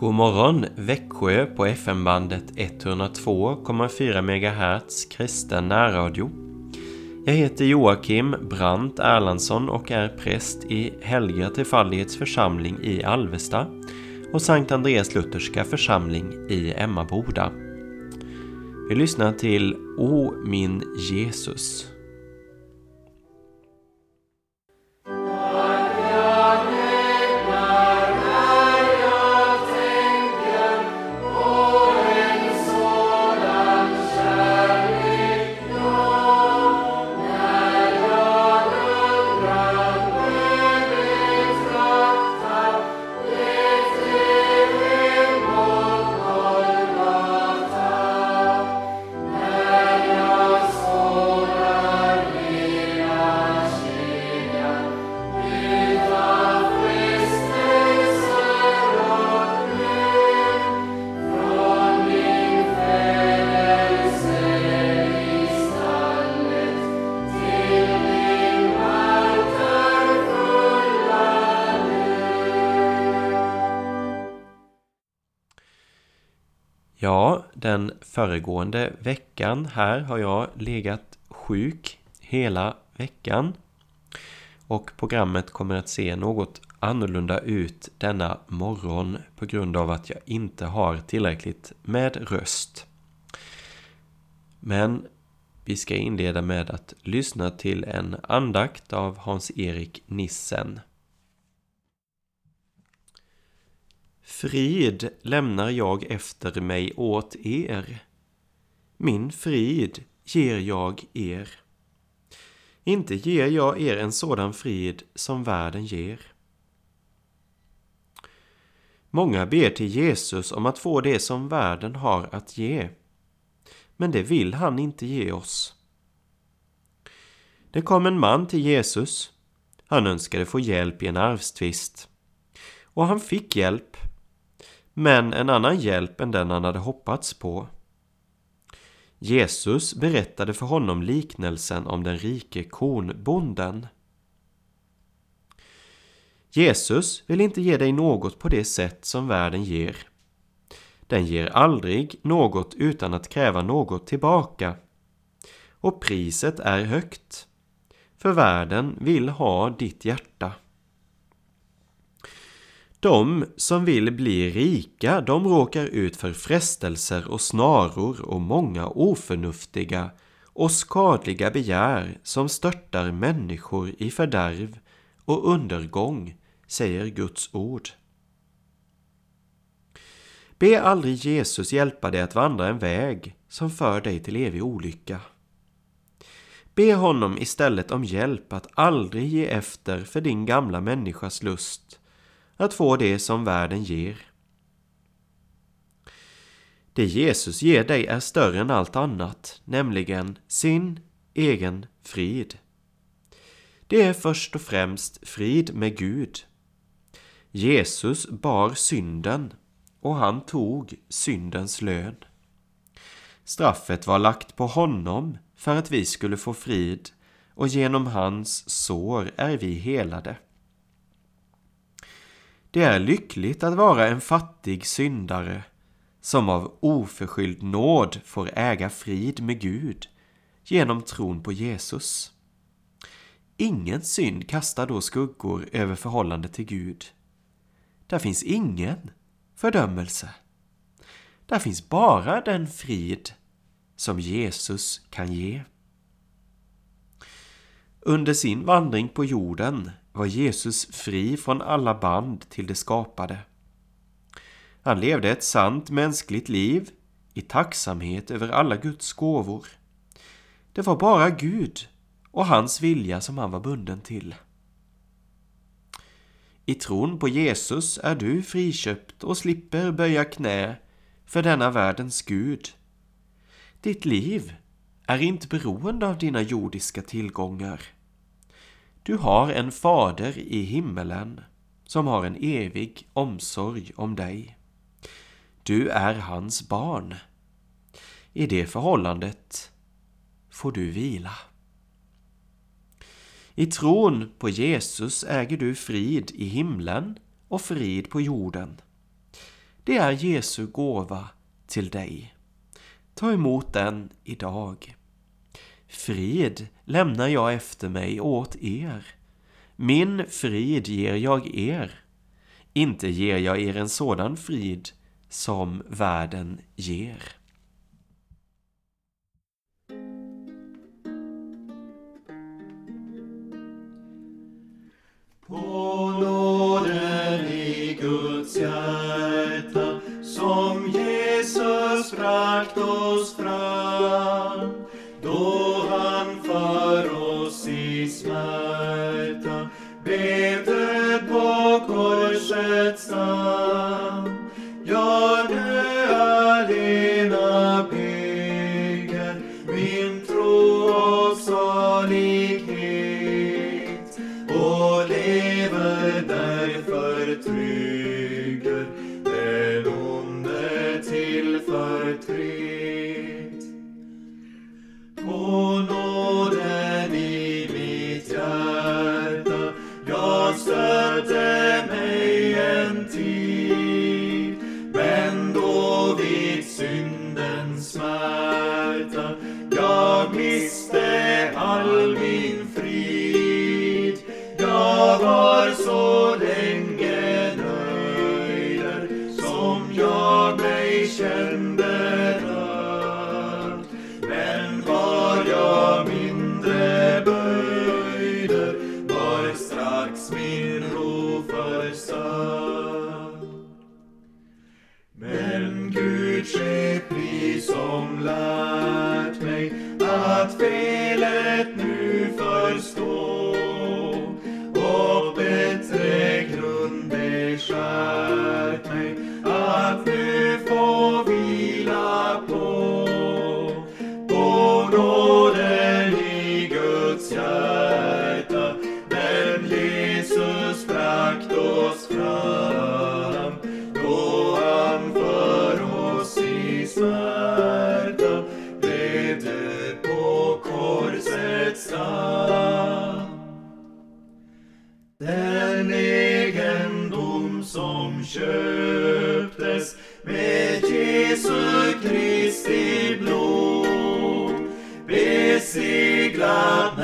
God morgon Växjö på FM-bandet 102,4 MHz kristen närradio. Jag heter Joakim Brandt Erlandsson och är präst i Helga Trefaldighets församling i Alvesta och Sankt Andreas Lutherska församling i Emmaboda. Vi lyssnar till O min Jesus. Föregående veckan här har jag legat sjuk hela veckan. Och programmet kommer att se något annorlunda ut denna morgon på grund av att jag inte har tillräckligt med röst. Men vi ska inleda med att lyssna till en andakt av Hans-Erik Nissen. Frid lämnar jag efter mig åt er. Min frid ger jag er. Inte ger jag er en sådan frid som världen ger. Många ber till Jesus om att få det som världen har att ge. Men det vill han inte ge oss. Det kom en man till Jesus. Han önskade få hjälp i en arvstvist. Och han fick hjälp men en annan hjälp än den han hade hoppats på. Jesus berättade för honom liknelsen om den rike kornbonden. Jesus vill inte ge dig något på det sätt som världen ger. Den ger aldrig något utan att kräva något tillbaka. Och priset är högt. För världen vill ha ditt hjärta. De som vill bli rika, de råkar ut för frestelser och snaror och många oförnuftiga och skadliga begär som störtar människor i fördärv och undergång, säger Guds ord. Be aldrig Jesus hjälpa dig att vandra en väg som för dig till evig olycka. Be honom istället om hjälp att aldrig ge efter för din gamla människas lust att få det som världen ger. Det Jesus ger dig är större än allt annat, nämligen sin egen frid. Det är först och främst frid med Gud. Jesus bar synden och han tog syndens lön. Straffet var lagt på honom för att vi skulle få frid och genom hans sår är vi helade. Det är lyckligt att vara en fattig syndare som av oförskylld nåd får äga frid med Gud genom tron på Jesus. Ingen synd kastar då skuggor över förhållandet till Gud. Där finns ingen fördömelse. Där finns bara den frid som Jesus kan ge. Under sin vandring på jorden var Jesus fri från alla band till det skapade. Han levde ett sant mänskligt liv i tacksamhet över alla Guds gåvor. Det var bara Gud och hans vilja som han var bunden till. I tron på Jesus är du friköpt och slipper böja knä för denna världens Gud. Ditt liv är inte beroende av dina jordiska tillgångar. Du har en fader i himmelen som har en evig omsorg om dig. Du är hans barn. I det förhållandet får du vila. I tron på Jesus äger du frid i himlen och frid på jorden. det är Jesu gåva till dig. Ta emot den idag. Frid lämnar jag efter mig åt er. Min frid ger jag er. Inte ger jag er en sådan frid som världen ger. På nåden i Guds hjärta som Jesus bragt oss fram då döptes med Jesu Kristi blod beseglat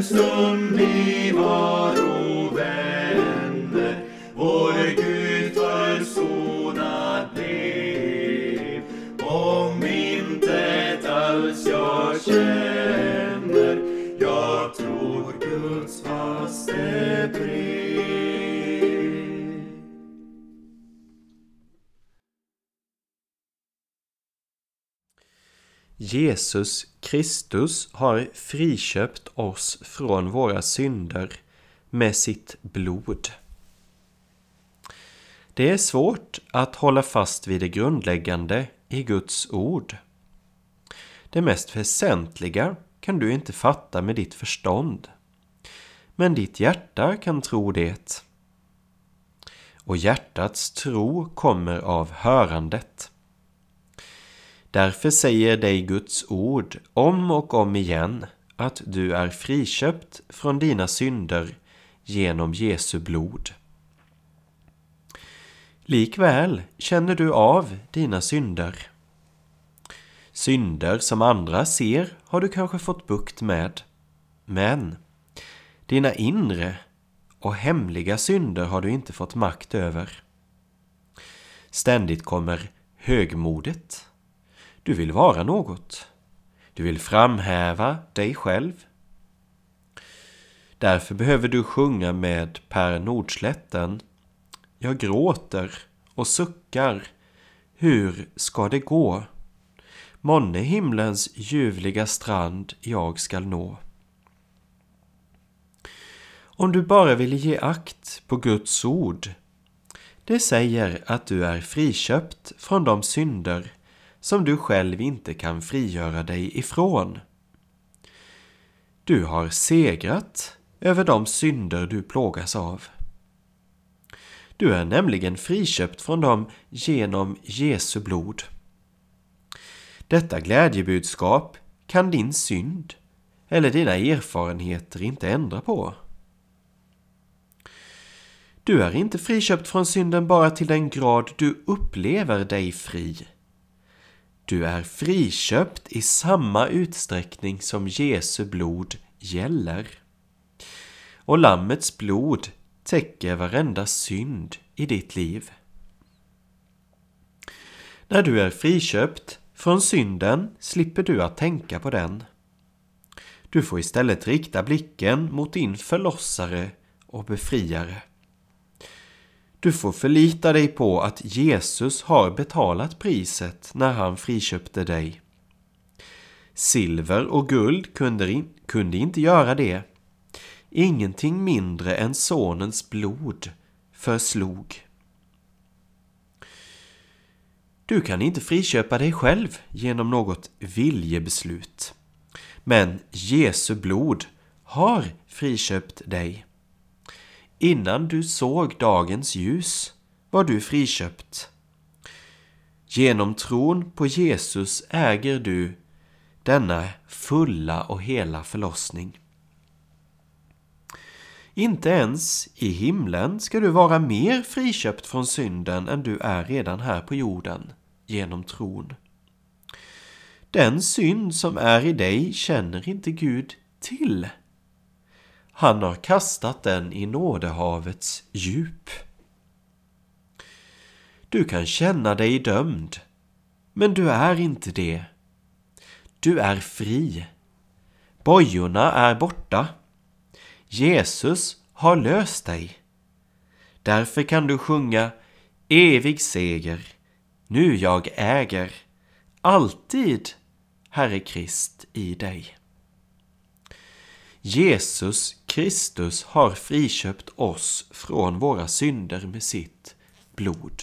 En stund vi var ovänner. Vår Gud försonad blev. Om intet alls jag känner jag tror Guds faste brev. Jesus Kristus har friköpt oss från våra synder med sitt blod. Det är svårt att hålla fast vid det grundläggande i Guds ord. Det mest väsentliga kan du inte fatta med ditt förstånd. Men ditt hjärta kan tro det. Och hjärtats tro kommer av hörandet. Därför säger dig Guds ord om och om igen att du är friköpt från dina synder genom Jesu blod. Likväl känner du av dina synder. Synder som andra ser har du kanske fått bukt med. Men dina inre och hemliga synder har du inte fått makt över. Ständigt kommer högmodet. Du vill vara något. Du vill framhäva dig själv. Därför behöver du sjunga med Per Nordslätten. Jag gråter och suckar. Hur ska det gå? Månne himlens ljuvliga strand jag skall nå. Om du bara vill ge akt på Guds ord. Det säger att du är friköpt från de synder som du själv inte kan frigöra dig ifrån. Du har segrat över de synder du plågas av. Du är nämligen friköpt från dem genom Jesu blod. Detta glädjebudskap kan din synd eller dina erfarenheter inte ändra på. Du är inte friköpt från synden bara till den grad du upplever dig fri. Du är friköpt i samma utsträckning som Jesu blod gäller. Och Lammets blod täcker varenda synd i ditt liv. När du är friköpt från synden slipper du att tänka på den. Du får istället rikta blicken mot din förlossare och befriare. Du får förlita dig på att Jesus har betalat priset när han friköpte dig. Silver och guld kunde, kunde inte göra det. Ingenting mindre än sonens blod förslog. Du kan inte friköpa dig själv genom något viljebeslut. Men Jesu blod har friköpt dig. Innan du såg dagens ljus var du friköpt. Genom tron på Jesus äger du denna fulla och hela förlossning. Inte ens i himlen ska du vara mer friköpt från synden än du är redan här på jorden genom tron. Den synd som är i dig känner inte Gud till. Han har kastat den i nådehavets djup. Du kan känna dig dömd, men du är inte det. Du är fri. Bojorna är borta. Jesus har löst dig. Därför kan du sjunga evig seger, nu jag äger, alltid Herre Krist i dig. Jesus Kristus har friköpt oss från våra synder med sitt blod.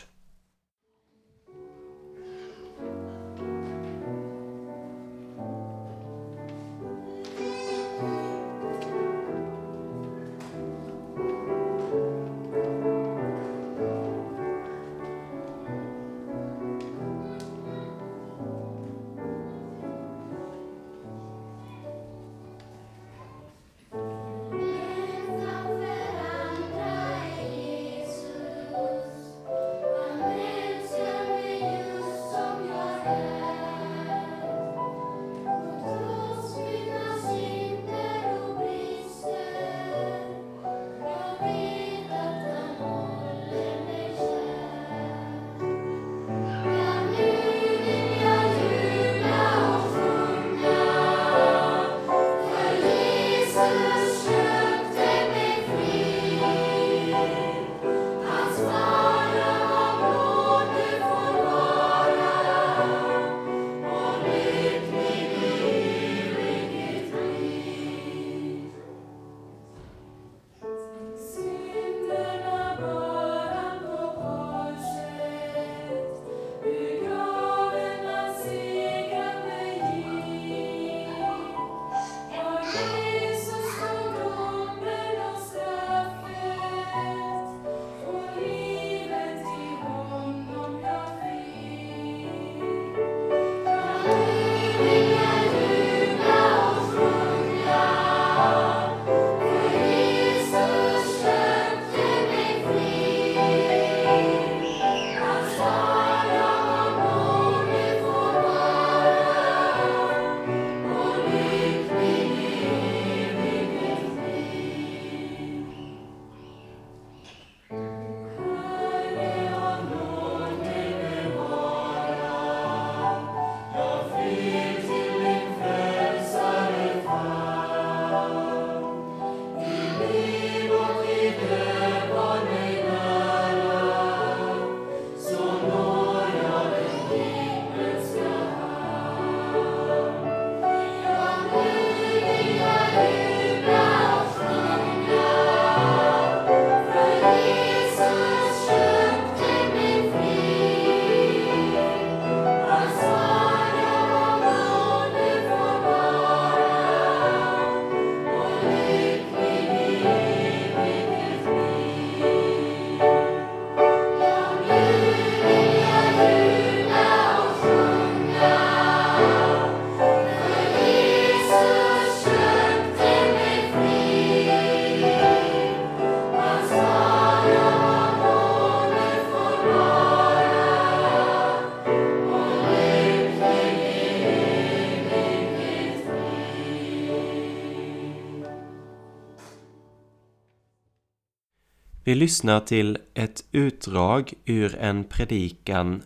Vi lyssnar till ett utdrag ur en predikan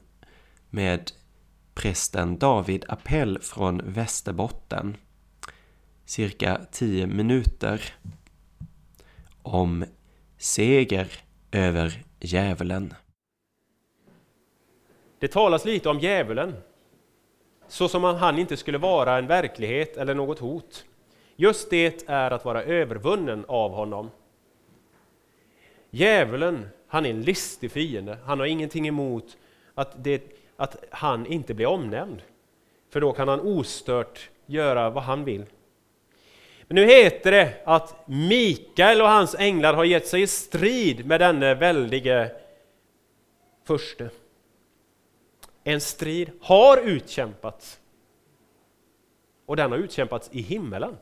med prästen David Appell från Västerbotten. Cirka 10 minuter om seger över djävulen. Det talas lite om djävulen, så som om han inte skulle vara en verklighet eller något hot. Just det är att vara övervunnen av honom. Djävulen, han är en listig fiende. Han har ingenting emot att, det, att han inte blir omnämnd. För då kan han ostört göra vad han vill. Men nu heter det att Mikael och hans änglar har gett sig i strid med denne väldige förste. En strid har utkämpats. Och den har utkämpats i himmelen.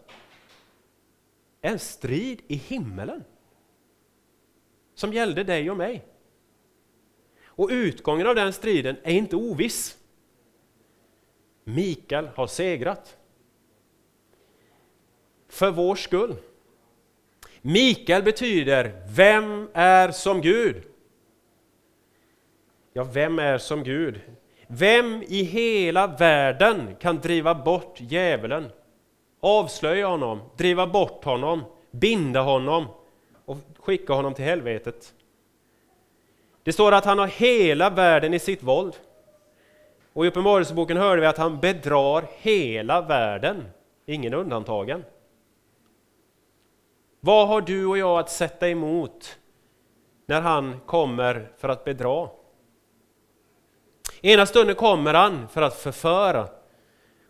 En strid i himmelen. Som gällde dig och mig. Och utgången av den striden är inte oviss. Mikael har segrat. För vår skull. Mikael betyder Vem är som Gud? Ja, vem är som Gud? Vem i hela världen kan driva bort djävulen? Avslöja honom, driva bort honom, binda honom skicka honom till helvetet. Det står att han har hela världen i sitt våld. Och i Uppenbarelseboken hörde vi att han bedrar hela världen, ingen undantagen. Vad har du och jag att sätta emot när han kommer för att bedra? Ena stunden kommer han för att förföra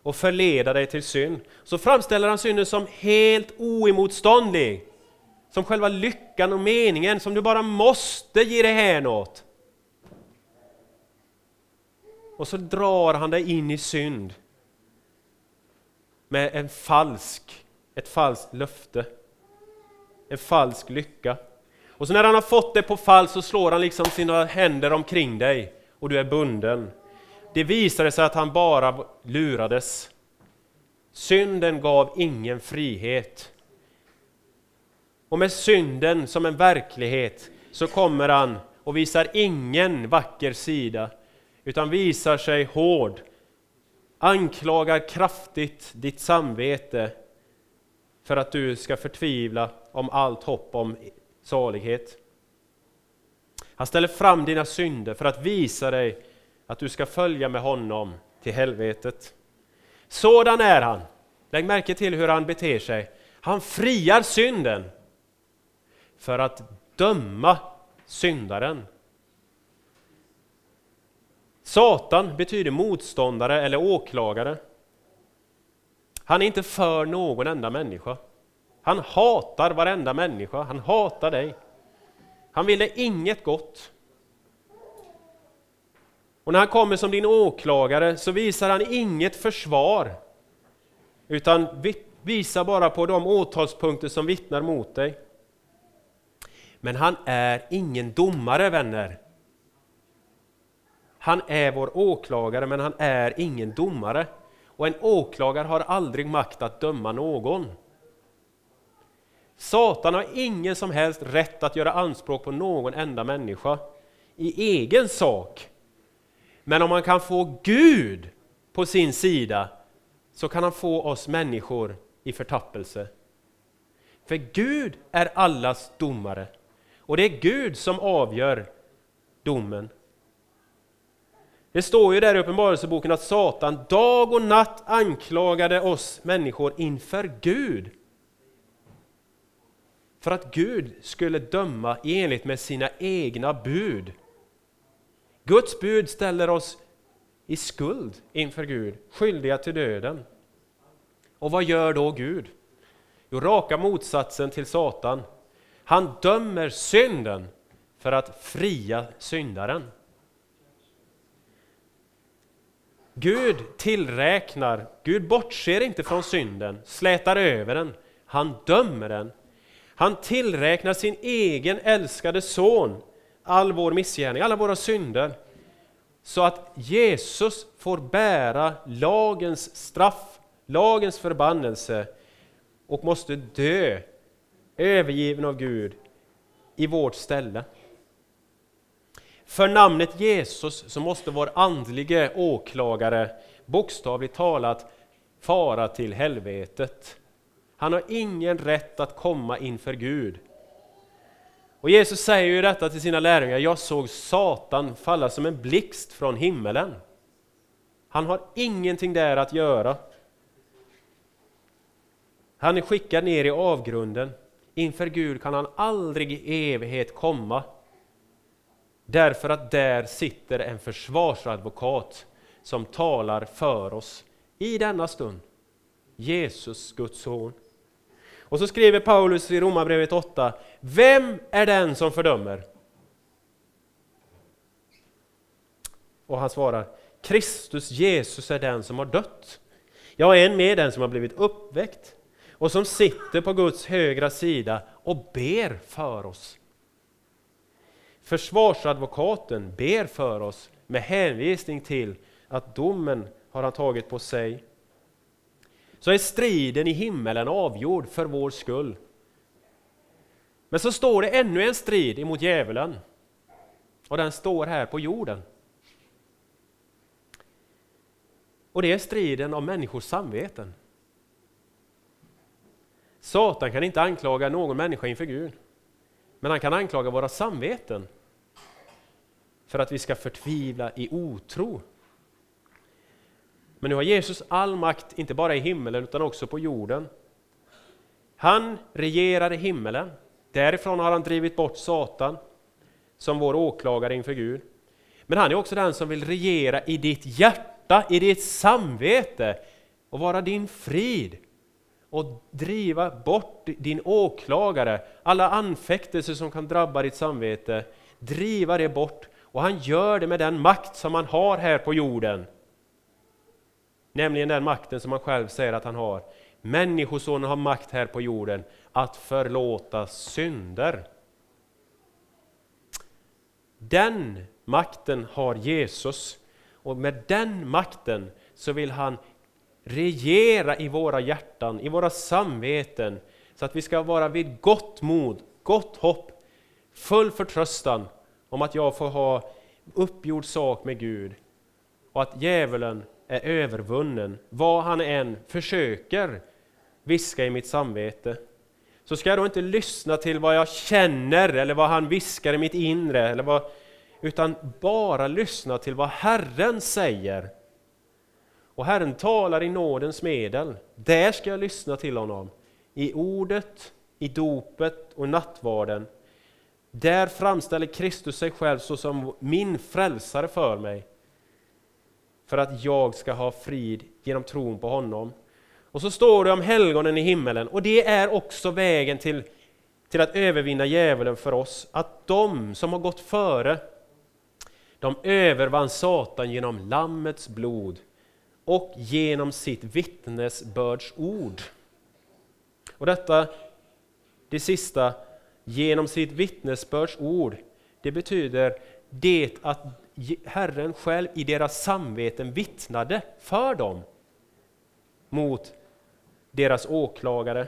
och förleda dig till synd. Så framställer han synden som helt oemotståndlig. Som själva lyckan och meningen som du bara måste ge dig hän åt. Och så drar han dig in i synd. Med en falsk, ett falskt löfte. En falsk lycka. Och så när han har fått det på fall så slår han liksom sina händer omkring dig och du är bunden. Det visade sig att han bara lurades. Synden gav ingen frihet. Och med synden som en verklighet så kommer han och visar ingen vacker sida, utan visar sig hård, anklagar kraftigt ditt samvete för att du ska förtvivla om allt hopp om salighet. Han ställer fram dina synder för att visa dig att du ska följa med honom till helvetet. Sådan är han. Lägg märke till hur han beter sig. Han friar synden för att döma syndaren. Satan betyder motståndare eller åklagare. Han är inte för någon enda människa. Han hatar varenda människa, han hatar dig. Han vill dig inget gott. Och när han kommer som din åklagare så visar han inget försvar, utan visar bara på de åtalspunkter som vittnar mot dig. Men han är ingen domare, vänner. Han är vår åklagare, men han är ingen domare. Och en åklagare har aldrig makt att döma någon. Satan har ingen som helst rätt att göra anspråk på någon enda människa i egen sak. Men om man kan få Gud på sin sida så kan han få oss människor i förtappelse. För Gud är allas domare och det är Gud som avgör domen. Det står ju där i Uppenbarelseboken att Satan dag och natt anklagade oss människor inför Gud. För att Gud skulle döma i enlighet med sina egna bud. Guds bud ställer oss i skuld inför Gud, skyldiga till döden. Och vad gör då Gud? Jo, raka motsatsen till Satan. Han dömer synden för att fria syndaren. Gud tillräknar, Gud bortser inte från synden, slätar över den, han dömer den. Han tillräknar sin egen älskade son all vår missgärning, alla våra synder, så att Jesus får bära lagens straff, lagens förbannelse och måste dö, övergiven av Gud, i vårt ställe. För namnet Jesus så måste vår andlige åklagare bokstavligt talat fara till helvetet. Han har ingen rätt att komma inför Gud. Och Jesus säger ju detta till sina lärjungar, jag såg Satan falla som en blixt från himmelen. Han har ingenting där att göra. Han är skickad ner i avgrunden. Inför Gud kan han aldrig i evighet komma. Därför att där sitter en försvarsadvokat som talar för oss i denna stund. Jesus, Guds son. Och så skriver Paulus i Romarbrevet 8, Vem är den som fördömer? Och han svarar, Kristus Jesus är den som har dött. Jag är en med den som har blivit uppväckt och som sitter på Guds högra sida och ber för oss. Försvarsadvokaten ber för oss med hänvisning till att domen har han tagit på sig. Så är striden i himmelen avgjord för vår skull. Men så står det ännu en strid emot djävulen. Och den står här på jorden. Och det är striden om människors samveten. Satan kan inte anklaga någon människa inför Gud. Men han kan anklaga våra samveten för att vi ska förtvivla i otro. Men nu har Jesus all makt, inte bara i himmelen utan också på jorden. Han regerar i himmelen. Därifrån har han drivit bort Satan som vår åklagare inför Gud. Men han är också den som vill regera i ditt hjärta, i ditt samvete och vara din frid och driva bort din åklagare, alla anfäktelser som kan drabba ditt samvete, driva det bort. Och han gör det med den makt som han har här på jorden. Nämligen den makten som han själv säger att han har. Människosonen har makt här på jorden att förlåta synder. Den makten har Jesus och med den makten så vill han regera i våra hjärtan, i våra samveten, så att vi ska vara vid gott mod, gott hopp, full förtröstan om att jag får ha uppgjord sak med Gud och att djävulen är övervunnen, vad han än försöker viska i mitt samvete. Så ska jag då inte lyssna till vad jag känner eller vad han viskar i mitt inre, eller vad, utan bara lyssna till vad Herren säger och Herren talar i nådens medel. Där ska jag lyssna till honom. I ordet, i dopet och nattvarden. Där framställer Kristus sig själv såsom min frälsare för mig. För att jag ska ha frid genom tron på honom. Och så står det om helgonen i himmelen och det är också vägen till, till att övervinna djävulen för oss. Att de som har gått före, de övervann Satan genom Lammets blod och genom sitt vittnesbördsord. Och detta, det sista, genom sitt vittnesbördsord, det betyder det att Herren själv i deras samveten vittnade för dem mot deras åklagare.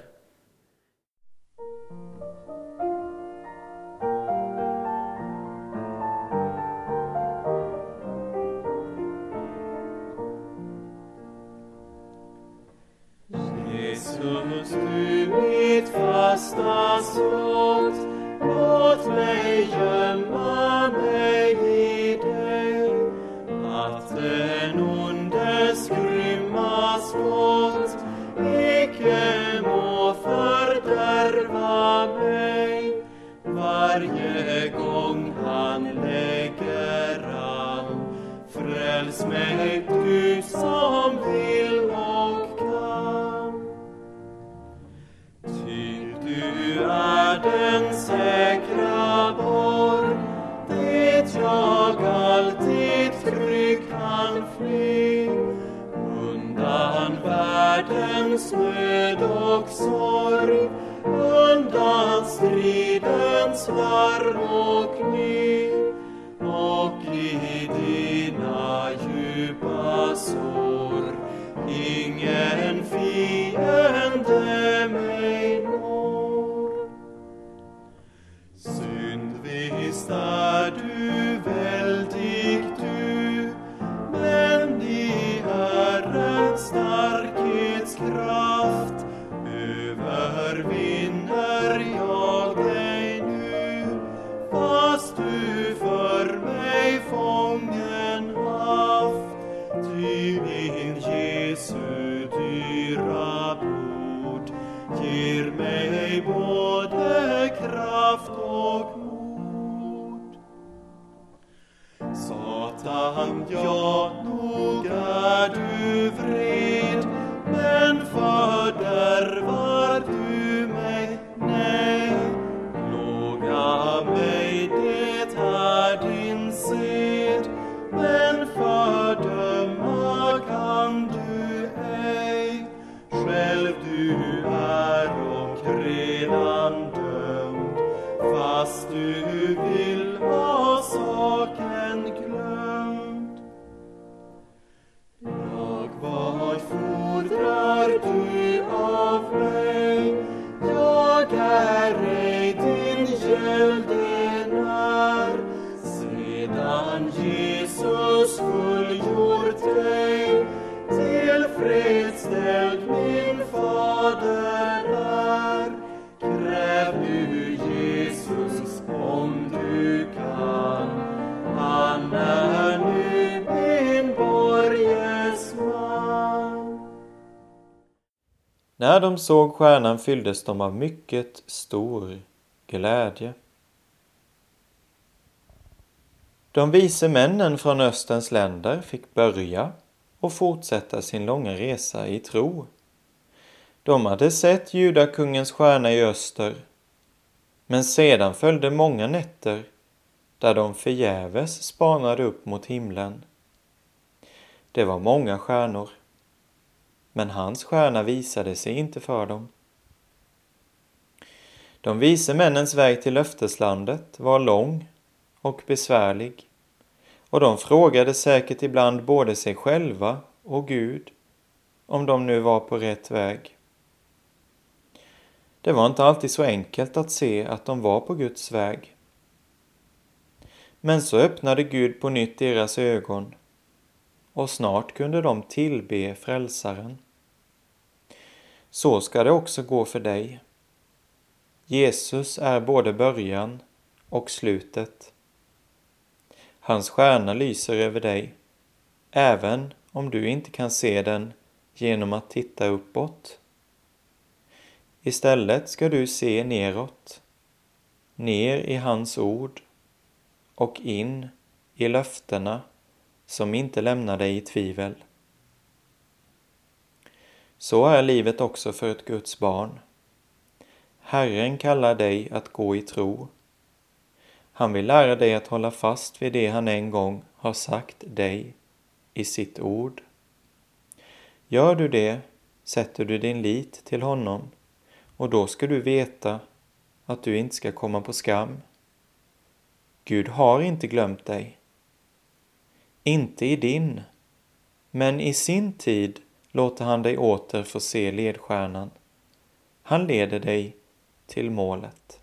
Fasta slott. Låt mig gömma mig i dig. Att den ondes grymma skott icke må fördärva mig. Varje gång han lägger an. Fräls mig När de såg stjärnan fylldes de av mycket stor glädje. De vise männen från Österns länder fick börja och fortsätta sin långa resa i tro. De hade sett judakungens stjärna i öster, men sedan följde många nätter där de förgäves spanade upp mot himlen. Det var många stjärnor, men hans stjärna visade sig inte för dem. De vise männens väg till löfteslandet var lång och besvärlig och de frågade säkert ibland både sig själva och Gud om de nu var på rätt väg. Det var inte alltid så enkelt att se att de var på Guds väg. Men så öppnade Gud på nytt deras ögon och snart kunde de tillbe Frälsaren. Så ska det också gå för dig. Jesus är både början och slutet. Hans stjärna lyser över dig, även om du inte kan se den genom att titta uppåt. Istället ska du se neråt, ner i hans ord och in i löftena som inte lämnar dig i tvivel. Så är livet också för ett Guds barn. Herren kallar dig att gå i tro. Han vill lära dig att hålla fast vid det han en gång har sagt dig i sitt ord. Gör du det sätter du din lit till honom och då ska du veta att du inte ska komma på skam. Gud har inte glömt dig inte i din, men i sin tid låter han dig åter få se ledstjärnan. Han leder dig till målet.